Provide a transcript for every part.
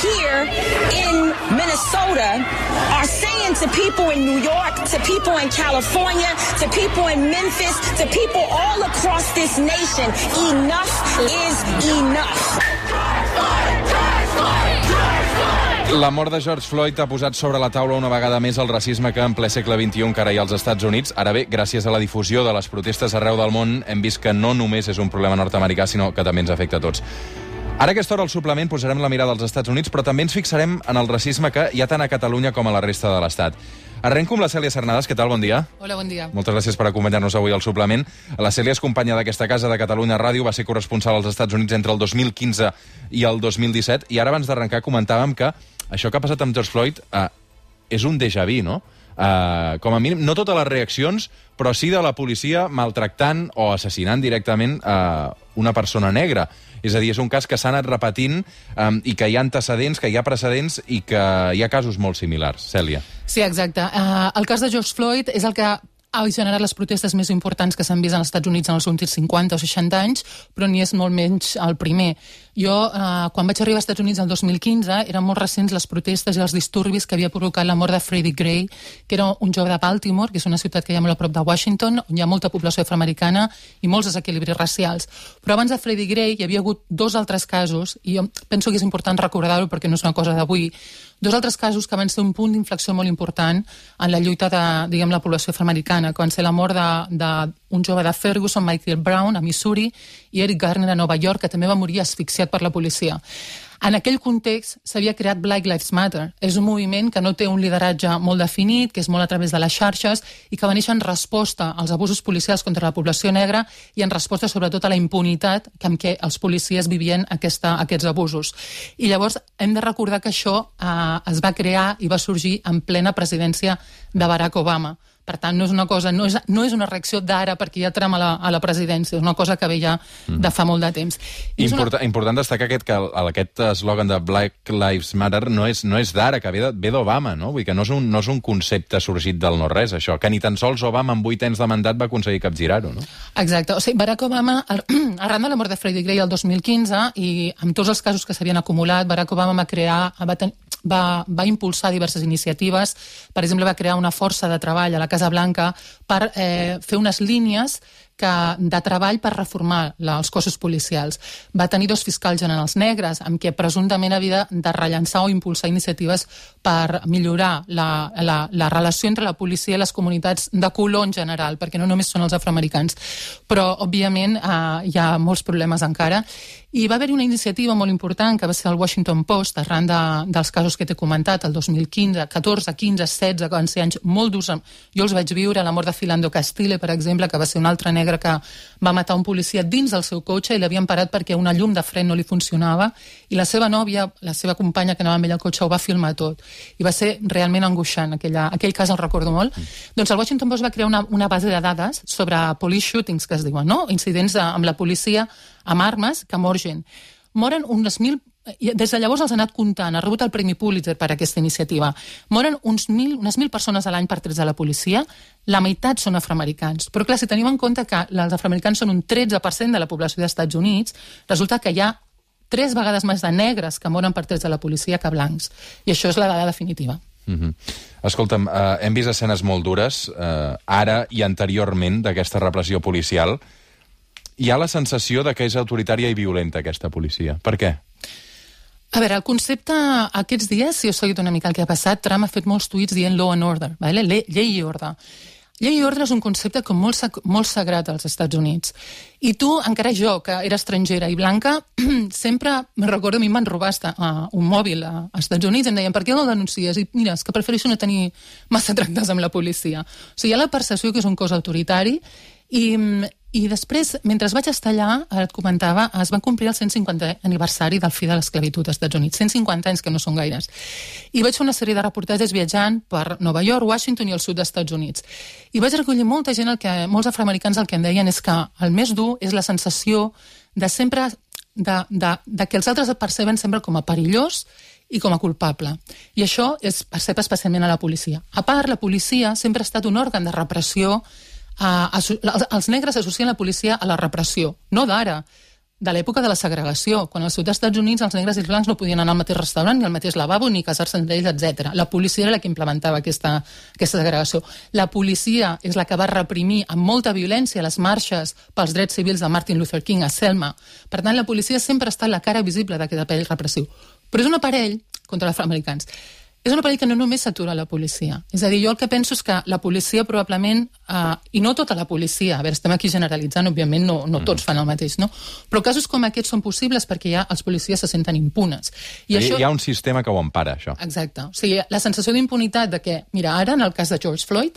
here in Minnesota are saying to people in New York, to people in California, to people in Memphis, to people all across this nation, enough is enough. La mort de George Floyd ha posat sobre la taula una vegada més el racisme que en ple segle XXI encara hi ha als Estats Units. Ara bé, gràcies a la difusió de les protestes arreu del món, hem vist que no només és un problema nord-americà, sinó que també ens afecta a tots. Ara a aquesta hora al suplement posarem la mirada als Estats Units, però també ens fixarem en el racisme que hi ha tant a Catalunya com a la resta de l'Estat. Arrenco amb la Cèlia Cernades. Què tal? Bon dia. Hola, bon dia. Moltes gràcies per acompanyar-nos avui al suplement. La Cèlia és companya d'aquesta casa de Catalunya Ràdio, va ser corresponsal als Estats Units entre el 2015 i el 2017, i ara abans d'arrencar comentàvem que això que ha passat amb George Floyd eh, és un déjà vu, no? Uh, com a mínim, no totes les reaccions, però sí de la policia maltractant o assassinant directament uh, una persona negra. És a dir, és un cas que s'ha anat repetint um, i que hi ha antecedents, que hi ha precedents i que hi ha casos molt similars. Cèlia. Sí, exacte. Uh, el cas de George Floyd és el que ha generat les protestes més importants que s'han vist als Estats Units en els últims 50 o 60 anys, però ni és molt menys el primer. Jo, eh, quan vaig arribar als Estats Units el 2015, eren molt recents les protestes i els disturbis que havia provocat la mort de Freddie Gray, que era un jove de Baltimore, que és una ciutat que hi ha molt a prop de Washington, on hi ha molta població afroamericana i molts desequilibris racials. Però abans de Freddie Gray hi havia hagut dos altres casos, i jo penso que és important recordar-ho perquè no és una cosa d'avui, dos altres casos que van ser un punt d'inflexió molt important en la lluita de, diguem, la població afroamericana, que van ser la mort d'un jove de Ferguson, Michael Brown, a Missouri, i Eric Garner a Nova York, que també va morir asfixiat per la policia. En aquell context s'havia creat Black Lives Matter. És un moviment que no té un lideratge molt definit, que és molt a través de les xarxes i que va néixer en resposta als abusos policials contra la població negra i en resposta sobretot a la impunitat amb què els policies vivien aquesta, aquests abusos. I llavors hem de recordar que això eh, es va crear i va sorgir en plena presidència de Barack Obama. Per tant, no és una cosa, no és, no és una reacció d'ara perquè ja trama la, a la presidència, és una cosa que ve ja de fa molt de temps. I Importa, una... Important destacar aquest, que aquest eslògan de Black Lives Matter no és, no és d'ara, que ve d'Obama, no? Vull dir que no és, un, no és un concepte sorgit del no-res, això, que ni tan sols Obama amb 8 anys de mandat va aconseguir capgirar-ho, no? Exacte. O sigui, Barack Obama, ar- arran de la mort de Freddie Gray el 2015 i amb tots els casos que s'havien acumulat, Barack Obama va crear, va, ten, va, va impulsar diverses iniciatives. Per exemple, va crear una força de treball a la Casa Blanca per eh, fer unes línies que, de treball per reformar la, els cossos policials. Va tenir dos fiscals generals negres, amb què presumptament havia de rellançar o impulsar iniciatives per millorar la, la, la relació entre la policia i les comunitats de color en general, perquè no només són els afroamericans. Però, òbviament, eh, hi ha molts problemes encara. I va haver-hi una iniciativa molt important que va ser el Washington Post, arran de, dels casos que t'he comentat, el 2015, 14, 15, 16, que van ser anys molt durs. Jo els vaig viure, la mort de Philando Castile, per exemple, que va ser un altre negre que va matar un policia dins del seu cotxe i l'havien parat perquè una llum de fre no li funcionava i la seva nòvia, la seva companya que anava amb ell al cotxe ho va filmar tot. I va ser realment angoixant, aquella, aquell cas el recordo molt. Mm. Doncs el Washington Post va crear una, una base de dades sobre police shootings, que es diuen, no? Incidents de, amb la policia amb armes que mor gent. Moren unes mil i des de llavors els ha anat comptant, ha rebut el Premi Pulitzer per aquesta iniciativa. Moren uns mil, unes mil persones a l'any per trets de la policia, la meitat són afroamericans. Però clar, si tenim en compte que els afroamericans són un 13% de la població dels Estats Units, resulta que hi ha tres vegades més de negres que moren per trets de la policia que blancs. I això és la dada definitiva. Mm -hmm. Escolta'm, eh, hem vist escenes molt dures, eh, ara i anteriorment, d'aquesta repressió policial. Hi ha la sensació de que és autoritària i violenta, aquesta policia. Per què? A veure, el concepte, aquests dies, si heu seguit una mica el que ha passat, Trump ha fet molts tuits dient law and order, vale? Le llei i ordre. Llei i ordre és un concepte com molt, molt sagrat als Estats Units. I tu, encara jo, que era estrangera i blanca, sempre, me recordo, a mi robar hasta, uh, un mòbil a, als Estats Units i em deien, per què no el denuncies? I mira, és que prefereixo no tenir massa tractes amb la policia. O sigui, hi ha la percepció que és un cos autoritari i, i després, mentre vaig estar allà, et comentava, es van complir el 150 aniversari del fi de l'esclavitud als Estats Units. 150 anys, que no són gaires. I vaig fer una sèrie de reportatges viatjant per Nova York, Washington i el sud dels Estats Units. I vaig recollir molta gent, el que, molts afroamericans el que em deien és que el més dur és la sensació de sempre de, de, de que els altres et perceben sempre com a perillós i com a culpable. I això es percep especialment a la policia. A part, la policia sempre ha estat un òrgan de repressió Uh, els negres associen la policia a la repressió, no d'ara. de l'època de la segregació, quan al sud dels Estats Units els negres i els blancs no podien anar al mateix restaurant, ni al mateix lavabo, ni casar-se entre ells, etc. La policia era la que implementava aquesta, aquesta segregació. La policia és la que va reprimir amb molta violència les marxes pels drets civils de Martin Luther King a Selma. Per tant, la policia sempre ha estat la cara visible d'aquest aparell repressiu. Però és un aparell contra els afroamericans és un aparell que no només s'atura la policia. És a dir, jo el que penso és que la policia probablement, eh, i no tota la policia, a veure, estem aquí generalitzant, òbviament no, no tots fan el mateix, no? Però casos com aquests són possibles perquè ja els policies se senten impunes. I, I això... Hi ha un sistema que ho empara, això. Exacte. O sigui, la sensació d'impunitat de que, mira, ara, en el cas de George Floyd,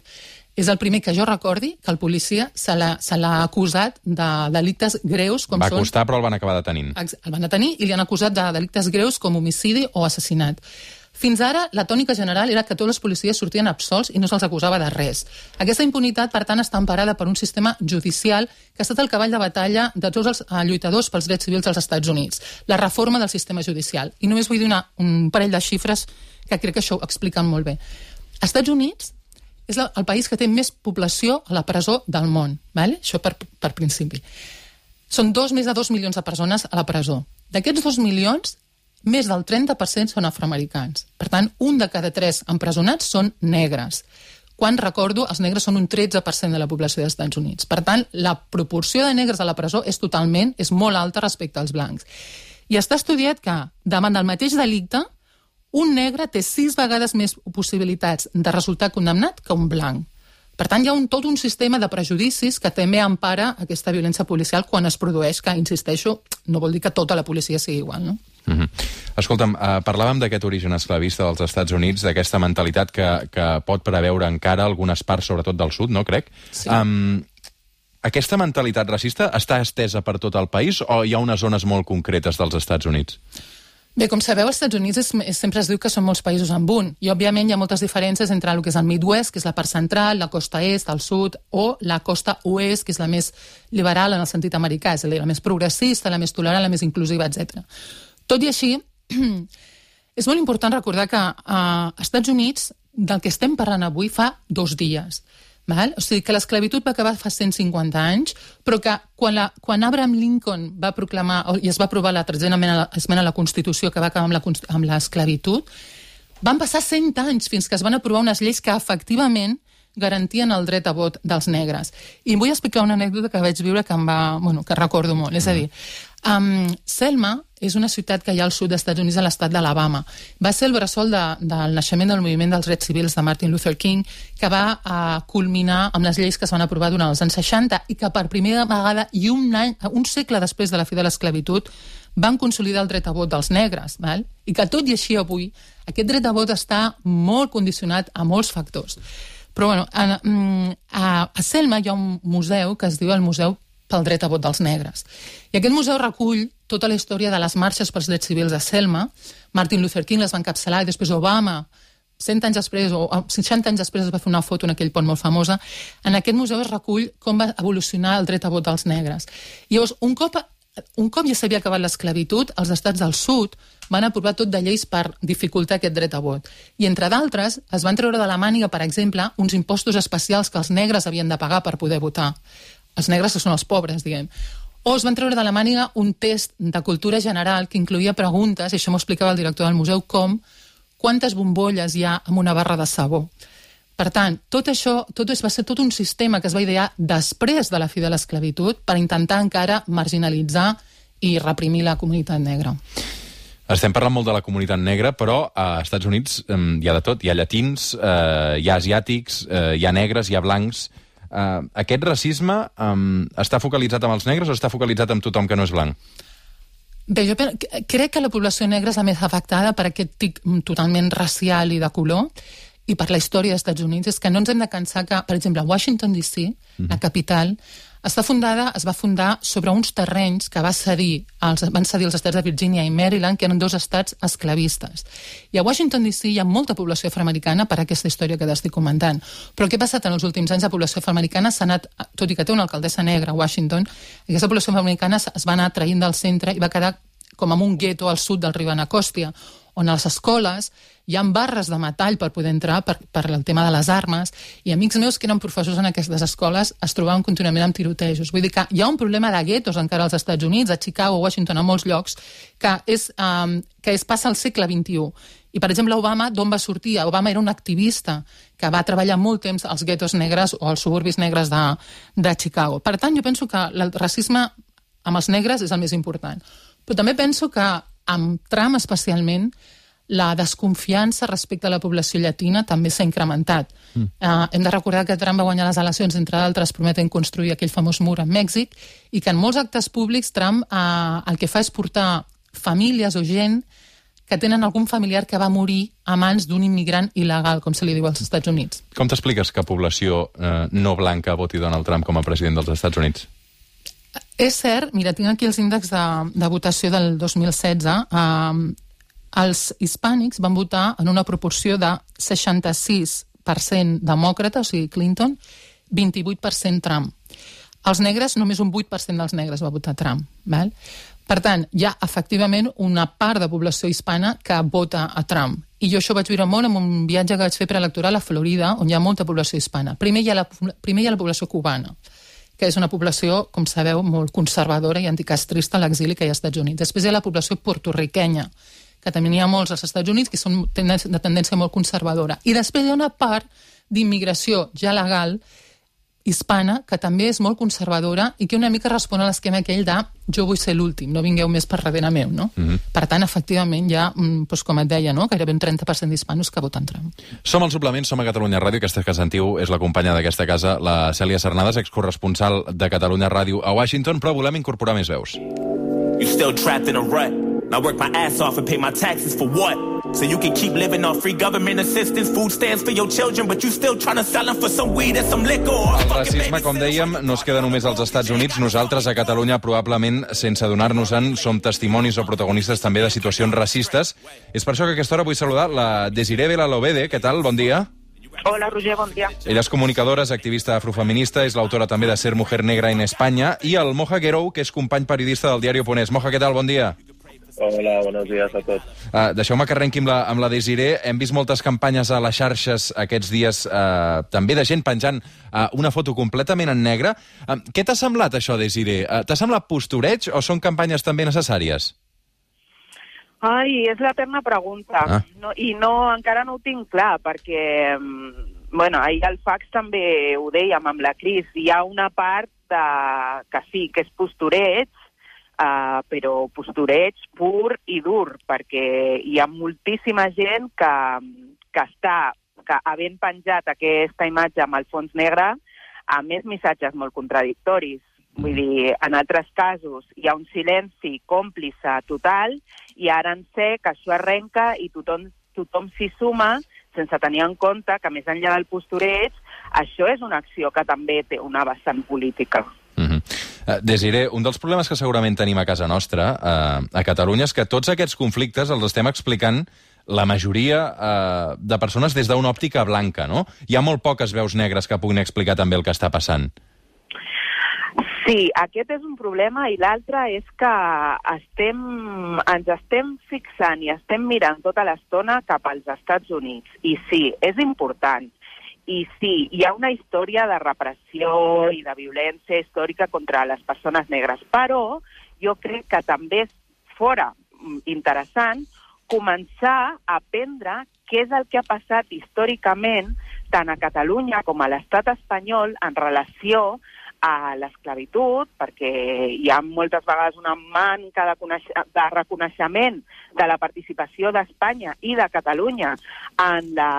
és el primer que jo recordi que el policia se l'ha acusat de delictes greus com Va són... costar, però el van acabar detenint. El van detenir i li han acusat de delictes greus com homicidi o assassinat. Fins ara, la tònica general era que tots els policies sortien absolts i no se'ls acusava de res. Aquesta impunitat, per tant, està emparada per un sistema judicial que ha estat el cavall de batalla de tots els eh, lluitadors pels drets civils dels Estats Units, la reforma del sistema judicial. I només vull donar un parell de xifres que crec que això ho expliquen molt bé. Estats Units és el país que té més població a la presó del món, vale? això per, per principi. Són dos, més de dos milions de persones a la presó. D'aquests dos milions, més del 30% són afroamericans. Per tant, un de cada tres empresonats són negres. Quan recordo, els negres són un 13% de la població dels Estats Units. Per tant, la proporció de negres a la presó és totalment, és molt alta respecte als blancs. I està estudiat que, davant del mateix delicte, un negre té sis vegades més possibilitats de resultar condemnat que un blanc. Per tant, hi ha un, tot un sistema de prejudicis que també empara aquesta violència policial quan es produeix, que, insisteixo, no vol dir que tota la policia sigui igual, no? Mm -hmm. Escolta'm, uh, parlàvem d'aquest origen esclavista dels Estats Units, d'aquesta mentalitat que, que pot preveure encara algunes parts, sobretot del sud, no crec? Sí. Um, aquesta mentalitat racista està estesa per tot el país o hi ha unes zones molt concretes dels Estats Units? Bé, com sabeu, als Estats Units és, és, sempre es diu que són molts països amb un, i òbviament hi ha moltes diferències entre el que és el Midwest, que és la part central, la costa est, el sud, o la costa oest, que és la més liberal en el sentit americà, és a dir, la més progressista, la més tolerant, la més inclusiva, etc. Tot i així, és molt important recordar que a Estats Units, del que estem parlant avui, fa dos dies. Val? O sigui, que l'esclavitud va acabar fa 150 anys, però que quan, la, quan Abraham Lincoln va proclamar i es va aprovar la tretzena esmena a la Constitució que va acabar amb l'esclavitud, van passar 100 anys fins que es van aprovar unes lleis que efectivament garantien el dret a vot dels negres. I vull explicar una anècdota que vaig viure que em va, bueno, que recordo molt. És a dir, um, Selma és una ciutat que hi ha al sud dels Estats Units, a l'estat d'Alabama. Va ser el bressol de, del naixement del moviment dels drets civils de Martin Luther King, que va uh, culminar amb les lleis que es van aprovar durant els anys 60 i que per primera vegada i un, any, un segle després de la fi de l'esclavitud van consolidar el dret a vot dels negres, val? i que tot i així avui aquest dret a vot està molt condicionat a molts factors. Però bueno, a, mm, a, a Selma hi ha un museu que es diu el Museu pel dret a vot dels negres. I aquest museu recull tota la història de les marxes pels drets civils a Selma. Martin Luther King les va encapçalar i després Obama 100 anys després, o 60 anys després es va fer una foto en aquell pont molt famosa, en aquest museu es recull com va evolucionar el dret a vot dels negres. I llavors, un cop, un cop ja s'havia acabat l'esclavitud, els estats del sud van aprovar tot de lleis per dificultar aquest dret a vot. I, entre d'altres, es van treure de la màniga, per exemple, uns impostos especials que els negres havien de pagar per poder votar els negres que són els pobres, diguem. O es van treure de la màniga un test de cultura general que incluïa preguntes, i això m'ho explicava el director del museu, com quantes bombolles hi ha en una barra de sabó. Per tant, tot això tot és, va ser tot un sistema que es va idear després de la fi de l'esclavitud per intentar encara marginalitzar i reprimir la comunitat negra. Estem parlant molt de la comunitat negra, però a Estats Units eh, hi ha de tot. Hi ha llatins, eh, hi ha asiàtics, eh, hi ha negres, hi ha blancs Uh, aquest racisme um, està focalitzat amb els negres o està focalitzat amb tothom que no és blanc? Bé, jo crec que la població negra és la més afectada per aquest tic totalment racial i de color i per la història dels Estats Units és que no ens hem de cansar que, per exemple, Washington DC, mm -hmm. la capital, està fundada, es va fundar sobre uns terrenys que va cedir els, van cedir els estats de Virgínia i Maryland, que eren dos estats esclavistes. I a Washington DC hi ha molta població afroamericana per aquesta història que t'estic comentant. Però què ha passat en els últims anys? La població afroamericana s'ha anat, tot i que té una alcaldessa negra a Washington, aquesta població afroamericana es va anar traient del centre i va quedar com amb un gueto al sud del riu Anacòstia, on a les escoles hi ha barres de metall per poder entrar per, per el tema de les armes, i amics meus que eren professors en aquestes escoles es trobaven contínuament amb tirotejos. Vull dir que hi ha un problema de guetos encara als Estats Units, a Chicago, a Washington, a molts llocs, que és, um, que es passa al segle XXI. I, per exemple, Obama, d'on va sortir? Obama era un activista que va treballar molt temps als guetos negres o als suburbis negres de, de Chicago. Per tant, jo penso que el racisme amb els negres és el més important. Però també penso que amb Trump especialment la desconfiança respecte a la població llatina també s'ha incrementat. Mm. Uh, hem de recordar que Trump va guanyar les eleccions, entre d'altres, prometent construir aquell famós mur a Mèxic, i que en molts actes públics Trump uh, el que fa és portar famílies o gent que tenen algun familiar que va morir a mans d'un immigrant il·legal, com se li diu als Estats Units. Com t'expliques que població eh, no blanca voti Donald Trump com a president dels Estats Units? És cert, mira, tinc aquí els índexs de, de votació del 2016. Uh, els hispànics van votar en una proporció de 66% demòcrata, o sigui, Clinton, 28% Trump. Els negres, només un 8% dels negres va votar Trump. Val? Per tant, hi ha efectivament una part de població hispana que vota a Trump. I jo això vaig viure molt en un viatge que vaig fer preelectoral a Florida, on hi ha molta població hispana. Primer hi ha la, primer hi ha la població cubana, que és una població, com sabeu, molt conservadora i anticastrista a l'exili que hi ha als Estats Units. Després hi ha la població portorriquenya, que també n'hi ha molts als Estats Units que són de tendència molt conservadora. I després hi ha una part d'immigració ja legal hispana, que també és molt conservadora i que una mica respon a l'esquema aquell de jo vull ser l'últim, no vingueu més per darrere meu, no? Mm -hmm. Per tant, efectivament, hi ha, mm, doncs, com et deia, no? gairebé un 30% d'hispanos que voten Trump. Som al suplement, som a Catalunya Ràdio, aquesta que sentiu és la companya d'aquesta casa, la Cèlia Cernades, excorresponsal de Catalunya Ràdio a Washington, però volem incorporar més veus. You still trapped in a rut. I work my ass off and pay my taxes for what? So you can keep living off free government assistance, food stamps for your children, but you still trying to sell them for some weed and some liquor. El racisme, com dèiem, no es queda només als Estats Units. Nosaltres, a Catalunya, probablement, sense adonar-nos-en, som testimonis o protagonistes també de situacions racistes. És per això que a aquesta hora vull saludar la Desiree Vela Lobede. Què tal? Bon dia. Hola, Roger, bon dia. Ella és comunicadora, és activista afrofeminista, és l'autora també de Ser Mujer Negra en Espanya, i el Moja Guerou, que és company periodista del diari Oponés. Moja, què tal? Bon dia. Hola, buenos días a tots. Uh, Deixeu-me que arrenqui amb la, amb la Desiré. Hem vist moltes campanyes a les xarxes aquests dies, uh, també de gent penjant uh, una foto completament en negre. Uh, què t'ha semblat això, Desiré? Uh, t'ha semblat postureig o són campanyes també necessàries? Ai, és l'eterna pregunta. Ah. No, I no, encara no ho tinc clar, perquè mm, bueno, ahir al fax també ho dèiem amb la Cris, hi ha una part de, que sí, que és postureig, uh, però postureig pur i dur, perquè hi ha moltíssima gent que, que està, que havent penjat aquesta imatge amb el fons negre, a més missatges molt contradictoris. Vull dir, en altres casos hi ha un silenci còmplice total i ara en sé que això arrenca i tothom, tothom s'hi suma sense tenir en compte que més enllà del postureig, això és una acció que també té una vessant política. Uh, Desiré, un dels problemes que segurament tenim a casa nostra, uh, a Catalunya, és que tots aquests conflictes els estem explicant la majoria uh, de persones des d'una òptica blanca, no? Hi ha molt poques veus negres que puguin explicar també el que està passant. Sí, aquest és un problema i l'altre és que estem, ens estem fixant i estem mirant tota l'estona cap als Estats Units. I sí, és important i sí, hi ha una història de repressió i de violència històrica contra les persones negres, però jo crec que també fora interessant començar a aprendre què és el que ha passat històricament tant a Catalunya com a l'estat espanyol en relació a l'esclavitud, perquè hi ha moltes vegades una manca de, de reconeixement de la participació d'Espanya i de Catalunya en la,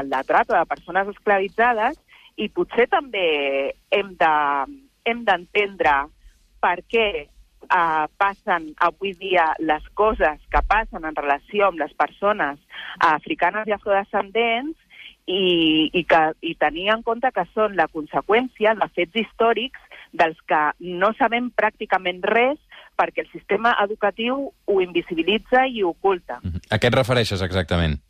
en la trata de persones esclavitzades, i potser també hem d'entendre de, per què eh, passen avui dia les coses que passen en relació amb les persones africanes i afrodescendents i, i, que, i tenir en compte que són la conseqüència de fets històrics dels que no sabem pràcticament res perquè el sistema educatiu ho invisibilitza i ho oculta. Mhm. A què et refereixes exactament?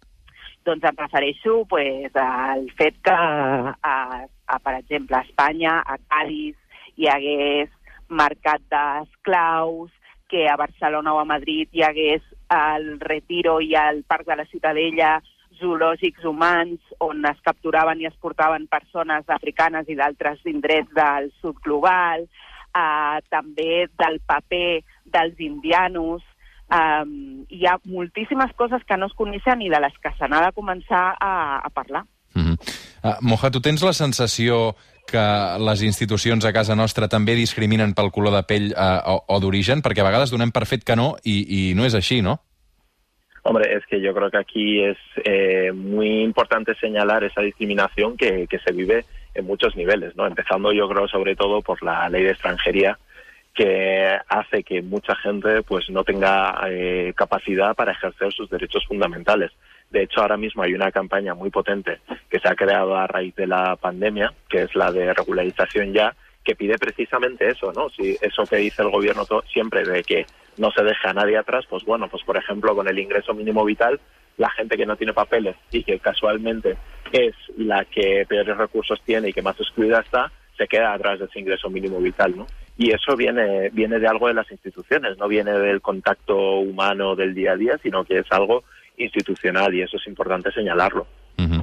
Doncs em refereixo pues, al fet que, a, a, per exemple, a Espanya, a Cádiz, hi hagués mercat d'esclaus, que a Barcelona o a Madrid hi hagués al Retiro i al Parc de la Ciutadella zoològics humans on es capturaven i es portaven persones africanes i d'altres indrets del sud global, eh, també del paper dels indianos, Um, hi ha moltíssimes coses que no es coneixen i de les que se n'ha de començar a, a parlar. Mm -hmm. uh, Moja, tu tens la sensació que les institucions a casa nostra també discriminen pel color de pell uh, o, o d'origen? Perquè a vegades donem per fet que no i, i no és així, ¿no? Hombre, es que yo creo que aquí es eh, muy importante señalar esa discriminación que, que se vive en muchos niveles, ¿no? Empezando yo creo sobre todo por la ley de extranjería, que hace que mucha gente pues no tenga eh, capacidad para ejercer sus derechos fundamentales. De hecho, ahora mismo hay una campaña muy potente que se ha creado a raíz de la pandemia, que es la de regularización ya, que pide precisamente eso, ¿no? Si eso que dice el gobierno siempre de que no se deja a nadie atrás, pues bueno, pues por ejemplo con el ingreso mínimo vital, la gente que no tiene papeles y que casualmente es la que peores recursos tiene y que más excluida está, se queda atrás de ese ingreso mínimo vital, ¿no? y eso viene, viene de algo de las instituciones, no viene del contacto humano del día a día, sino que és algo institucional i eso és important señalarlo. Uh -huh.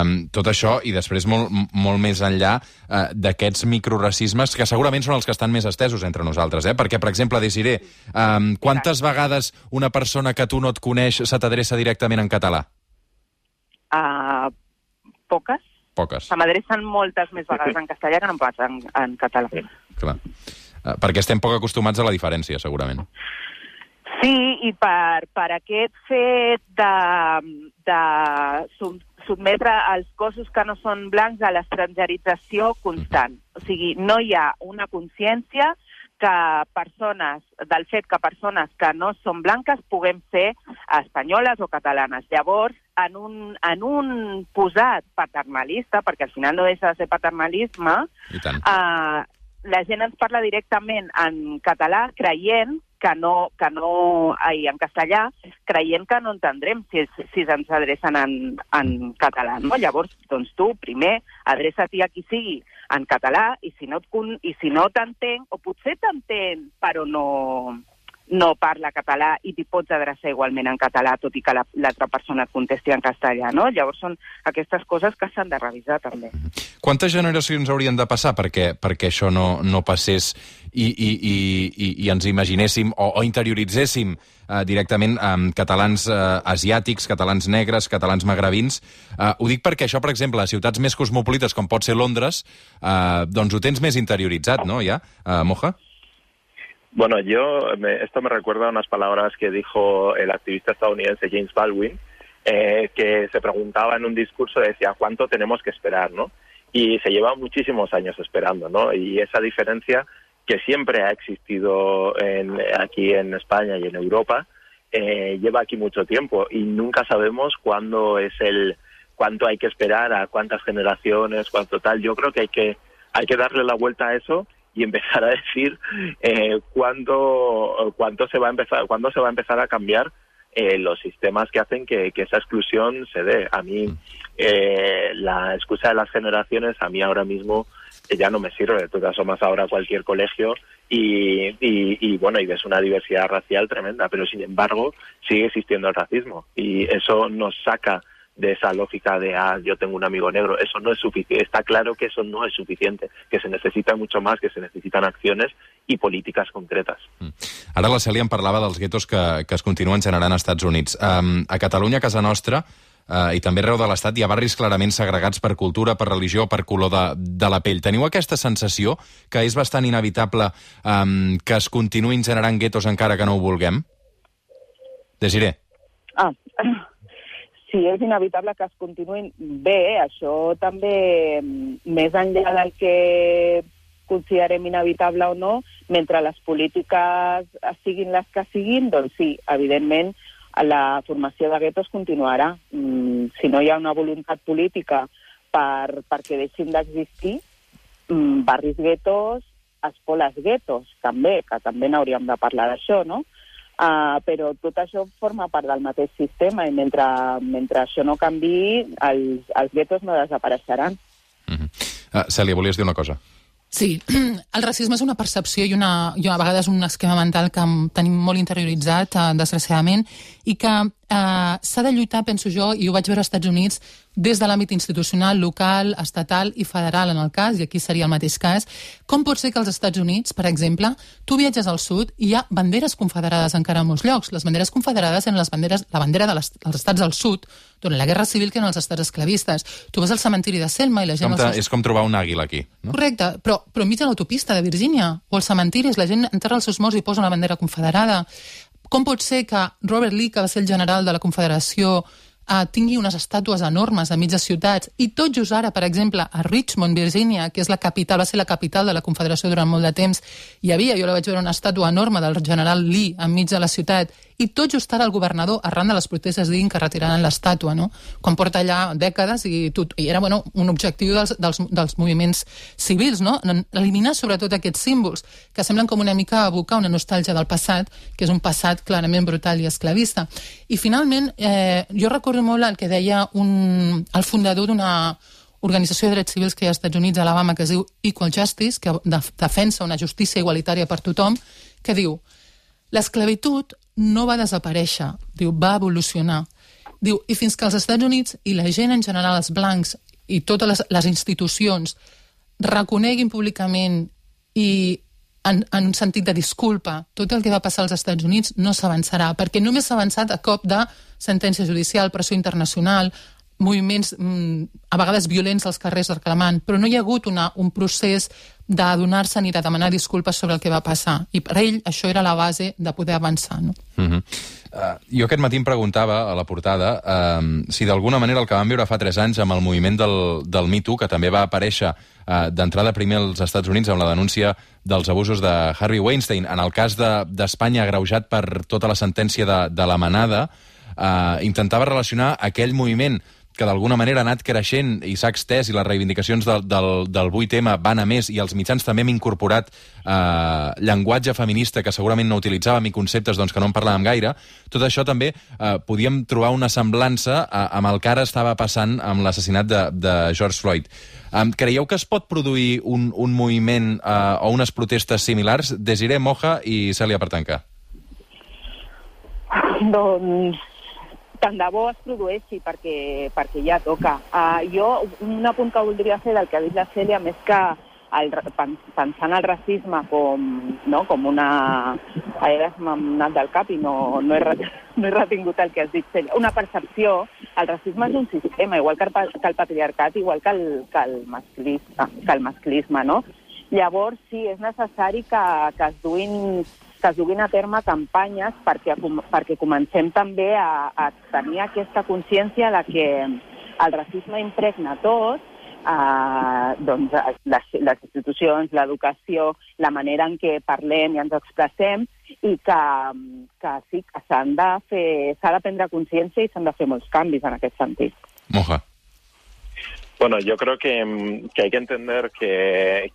um, tot això, i després molt, molt més enllà uh, d'aquests microracismes, que segurament són els que estan més estesos entre nosaltres, eh? perquè, per exemple, Desiré, um, quantes vegades una persona que tu no et coneix se t'adreça directament en català? Uh, poques. Poques. Se m'adrecen moltes més vegades en castellà que no pas en, en català. Clar. Uh, perquè estem poc acostumats a la diferència, segurament. Sí, i per, per aquest fet de, de sotmetre els cossos que no són blancs a l'estrangerització constant. O sigui, no hi ha una consciència que persones, del fet que persones que no són blanques puguem ser espanyoles o catalanes. Llavors, en un, en un posat paternalista, perquè al final no deixa de ser paternalisme, eh, la gent ens parla directament en català creient que no, que no, ai, en castellà, creient que no entendrem si, si ens adrecen en, en català. No? Llavors, doncs tu, primer, adreça-t'hi a qui sigui en català i si no, i si no t'entenc, o potser t'entenc, però no, no parla català i t'hi pots adreçar igualment en català, tot i que l'altra la, persona et contesti en castellà, no? Llavors són aquestes coses que s'han de revisar, també. Quantes generacions haurien de passar perquè, perquè això no, no passés i, i, i, i, i ens imaginéssim o, o interioritzéssim eh, directament amb catalans eh, asiàtics, catalans negres, catalans magrebins. Eh, ho dic perquè això, per exemple, a ciutats més cosmopolites, com pot ser Londres, eh, doncs ho tens més interioritzat, no, ja, eh, Moja? Bueno, yo, me, esto me recuerda a unas palabras que dijo el activista estadounidense James Baldwin, eh, que se preguntaba en un discurso, decía, ¿cuánto tenemos que esperar? ¿no? Y se lleva muchísimos años esperando, ¿no? Y esa diferencia que siempre ha existido en, aquí en España y en Europa, eh, lleva aquí mucho tiempo y nunca sabemos cuándo es el cuánto hay que esperar, a cuántas generaciones, cuánto tal. Yo creo que hay que hay que darle la vuelta a eso y empezar a decir eh, cuándo, cuánto se va a empezar, cuándo se va a empezar a cambiar eh, los sistemas que hacen que, que, esa exclusión se dé. A mí eh, la excusa de las generaciones a mí ahora mismo ya no me sirve. Tú te asomas ahora a cualquier colegio y, y, y, bueno, y ves una diversidad racial tremenda, pero sin embargo sigue existiendo el racismo y eso nos saca de esa lógica de, ah, yo tengo un amigo negro. Eso no es suficiente. Está claro que eso no es suficiente, que se necesita mucho más, que se necesitan acciones i polítiques concretes. Mm. Ara la Cèlia em parlava dels guetos que, que es continuen generant als Estats Units. Um, a Catalunya, a casa nostra, uh, i també arreu de l'Estat, hi ha barris clarament segregats per cultura, per religió, per color de, de la pell. Teniu aquesta sensació que és bastant inevitable um, que es continuïn generant guetos encara que no ho vulguem? Desiré. Ah, si és inevitable que es continuïn bé, això també, més enllà del que considerem inevitable o no, mentre les polítiques siguin les que siguin, doncs sí, evidentment, la formació de guetos continuarà. Mm, si no hi ha una voluntat política per, perquè deixin d'existir, mm, barris guetos, escoles guetos, també, que també n'hauríem de parlar d'això, no? Uh, però tot això forma part del mateix sistema i mentre, mentre això no canvi, els, els guetos no desapareixeran. Uh -huh. uh, Cèlia, volies dir una cosa? Sí, el racisme és una percepció i, una, i a vegades un esquema mental que tenim molt interioritzat, eh, desgraciadament, i que eh, s'ha de lluitar, penso jo, i ho vaig veure als Estats Units, des de l'àmbit institucional, local, estatal i federal en el cas, i aquí seria el mateix cas. Com pot ser que als Estats Units, per exemple, tu viatges al sud i hi ha banderes confederades encara en molts llocs. Les banderes confederades eren les banderes, la bandera de les, dels estats del sud durant la Guerra Civil que eren els estats esclavistes. Tu vas al cementiri de Selma i la gent... Com ta, és com trobar un àguila aquí, no? Correcte, però, però enmig de l'autopista de Virgínia o als cementiris la gent enterra els seus morts i posa una bandera confederada. Com pot ser que Robert Lee, que va ser el general de la Confederació, eh, tingui unes estàtues enormes a mitges ciutats i tot just ara, per exemple, a Richmond, Virginia, que és la capital, va ser la capital de la Confederació durant molt de temps, hi havia, jo la vaig veure, una estàtua enorme del general Lee enmig de la ciutat i tot just ara el governador, arran de les protestes, diguin que retiraran l'estàtua, no? Quan porta allà dècades i, tot, i era bueno, un objectiu dels, dels, dels moviments civils, no? Eliminar sobretot aquests símbols que semblen com una mica evocar una nostàlgia del passat, que és un passat clarament brutal i esclavista. I finalment, eh, jo recordo molt el que deia un, el fundador d'una organització de drets civils que hi ha als Estats Units, a Alabama, que es diu Equal Justice, que defensa una justícia igualitària per tothom, que diu l'esclavitud no va desaparèixer, diu, va evolucionar. Diu, i fins que els Estats Units i la gent en general, els blancs i totes les, les institucions reconeguin públicament i en, en un sentit de disculpa tot el que va passar als Estats Units no s'avançarà, perquè només s'ha avançat a cop de sentència judicial, pressió internacional, moviments mm, a vegades violents als carrers reclamant, però no hi ha hagut una, un procés d'adonar-se ni de demanar disculpes sobre el que va passar. I per ell això era la base de poder avançar. No? Uh -huh. uh, jo aquest matí em preguntava a la portada uh, si d'alguna manera el que vam viure fa 3 anys amb el moviment del, del Me Too, que també va aparèixer uh, d'entrada primer als Estats Units amb la denúncia dels abusos de Harvey Weinstein, en el cas d'Espanya de, agreujat per tota la sentència de, de la manada, uh, intentava relacionar aquell moviment que d'alguna manera ha anat creixent i s'ha extès i les reivindicacions del, del, del 8M van a més i els mitjans també hem incorporat eh, llenguatge feminista que segurament no utilitzàvem i conceptes doncs, que no en parlàvem gaire, tot això també eh, podíem trobar una semblança eh, amb el que ara estava passant amb l'assassinat de, de George Floyd. Um, creieu que es pot produir un, un moviment uh, o unes protestes similars? Desiré Moja i Cèlia Pertanca. Doncs tant de bo es produeixi perquè, perquè ja toca. Uh, jo, un apunt que voldria fer del que ha dit la Cèlia, més que el, pensant el racisme com, no, com una... Ara m'ha anat del cap i no, no, he, no he retingut el que has dit. Una percepció, el racisme és un sistema, igual que el, que el patriarcat, igual que el, que el, masclisme, que el masclisme, no? Llavors, sí, és necessari que, que es duin que es duguin a terme campanyes perquè, perquè comencem també a, a tenir aquesta consciència de que el racisme impregna tot, eh, doncs, les, les institucions, l'educació, la manera en què parlem i ens expressem, i que, que sí, que s'han de fer, s'ha de prendre consciència i s'han de fer molts canvis en aquest sentit. Moja. Bueno, yo creo que, mm, hay que entender que,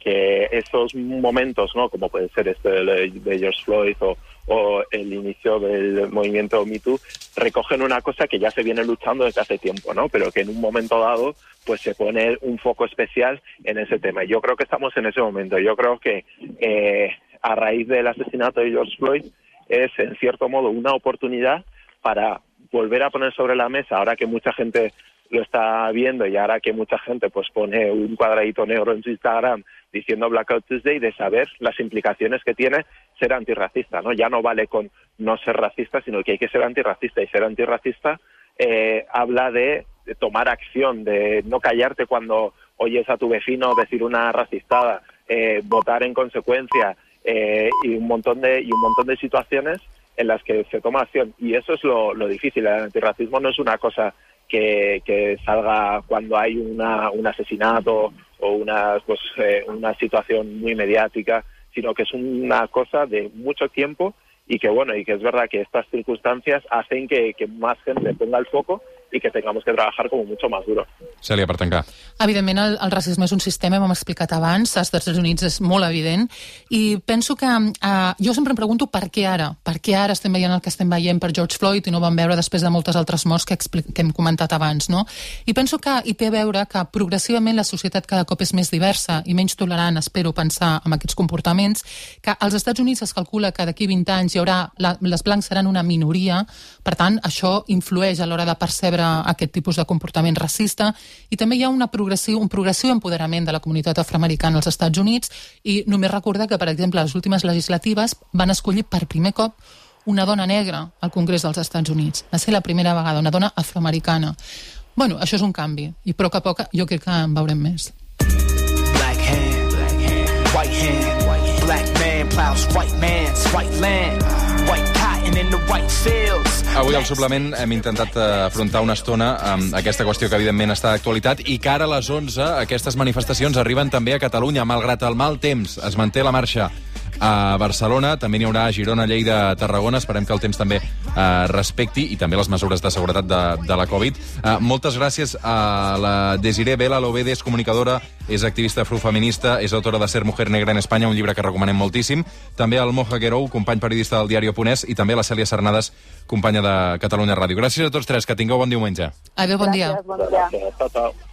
esos momentos, ¿no? como puede ser este de, de George Floyd o, o, el inicio del movimiento Me Too, recogen una cosa que ya se viene luchando desde hace tiempo, ¿no? pero que en un momento dado pues se pone un foco especial en ese tema. Yo creo que estamos en ese momento. Yo creo que eh, a raíz del asesinato de George Floyd es en cierto modo una oportunidad para volver a poner sobre la mesa, ahora que mucha gente lo está viendo y ahora que mucha gente pues pone un cuadradito negro en su Instagram diciendo Blackout Tuesday, de saber las implicaciones que tiene ser antirracista, ¿no? Ya no vale con no ser racista, sino que hay que ser antirracista y ser antirracista eh, habla de, tomar acción, de no callarte cuando oyes a tu vecino decir una racistada, eh, votar en consecuencia eh, y un montón de y un montón de situaciones en las que se toma acción y eso es lo difícil. El antirracismo no es una cosa que, que salga cuando hay una, un asesinato o una, pues, eh, una situación muy mediática, sino que es una cosa de mucho tiempo y que bueno, y que es verdad que estas circunstancias hacen que, que más gente ponga el foco y que tengamos que trabajar como mucho más duro. Cèlia, per tancar. Evidentment, el, el racisme és un sistema, hem explicat abans, als Estats Units és molt evident, i penso que uh, jo sempre em pregunto per què ara, per què ara estem veient el que estem veient per George Floyd i no vam veure després de moltes altres morts que, que hem comentat abans, no? I penso que hi té a veure que progressivament la societat cada cop és més diversa i menys tolerant, espero pensar, amb aquests comportaments, que als Estats Units es calcula que d'aquí 20 anys hi haurà, la, les blancs seran una minoria, per tant, això influeix a l'hora de percebre aquest tipus de comportament racista i també hi ha una progressiu, un progressiu empoderament de la comunitat afroamericana als Estats Units i només recordar que, per exemple, les últimes legislatives van escollir per primer cop una dona negra al Congrés dels Estats Units. Va ser la primera vegada, una dona afroamericana. Bueno, això és un canvi, i poc a poc jo crec que en veurem més. Black hand, black hand, white hand, black man plows white man's white land, white cotton in the white fields. Avui al suplement hem intentat eh, afrontar una estona amb aquesta qüestió que evidentment està d'actualitat i que ara a les 11 aquestes manifestacions arriben també a Catalunya. Malgrat el mal temps, es manté la marxa a Barcelona, també n'hi haurà a Girona, Lleida, Tarragona. Esperem que el temps també eh, respecti i també les mesures de seguretat de, de la Covid. Eh, moltes gràcies a la Desiree Vela, l'OBD és comunicadora, és activista afrofeminista, és autora de Ser Mujer Negra en Espanya, un llibre que recomanem moltíssim. També al Moja Guerou, company periodista del diari Oponès, i també a la Cèlia Cernades, companya de Catalunya Ràdio. Gràcies a tots tres, que tingueu bon diumenge. Adéu, bon dia. Gràcies, bon dia. Gràcies. Ciao, ciao.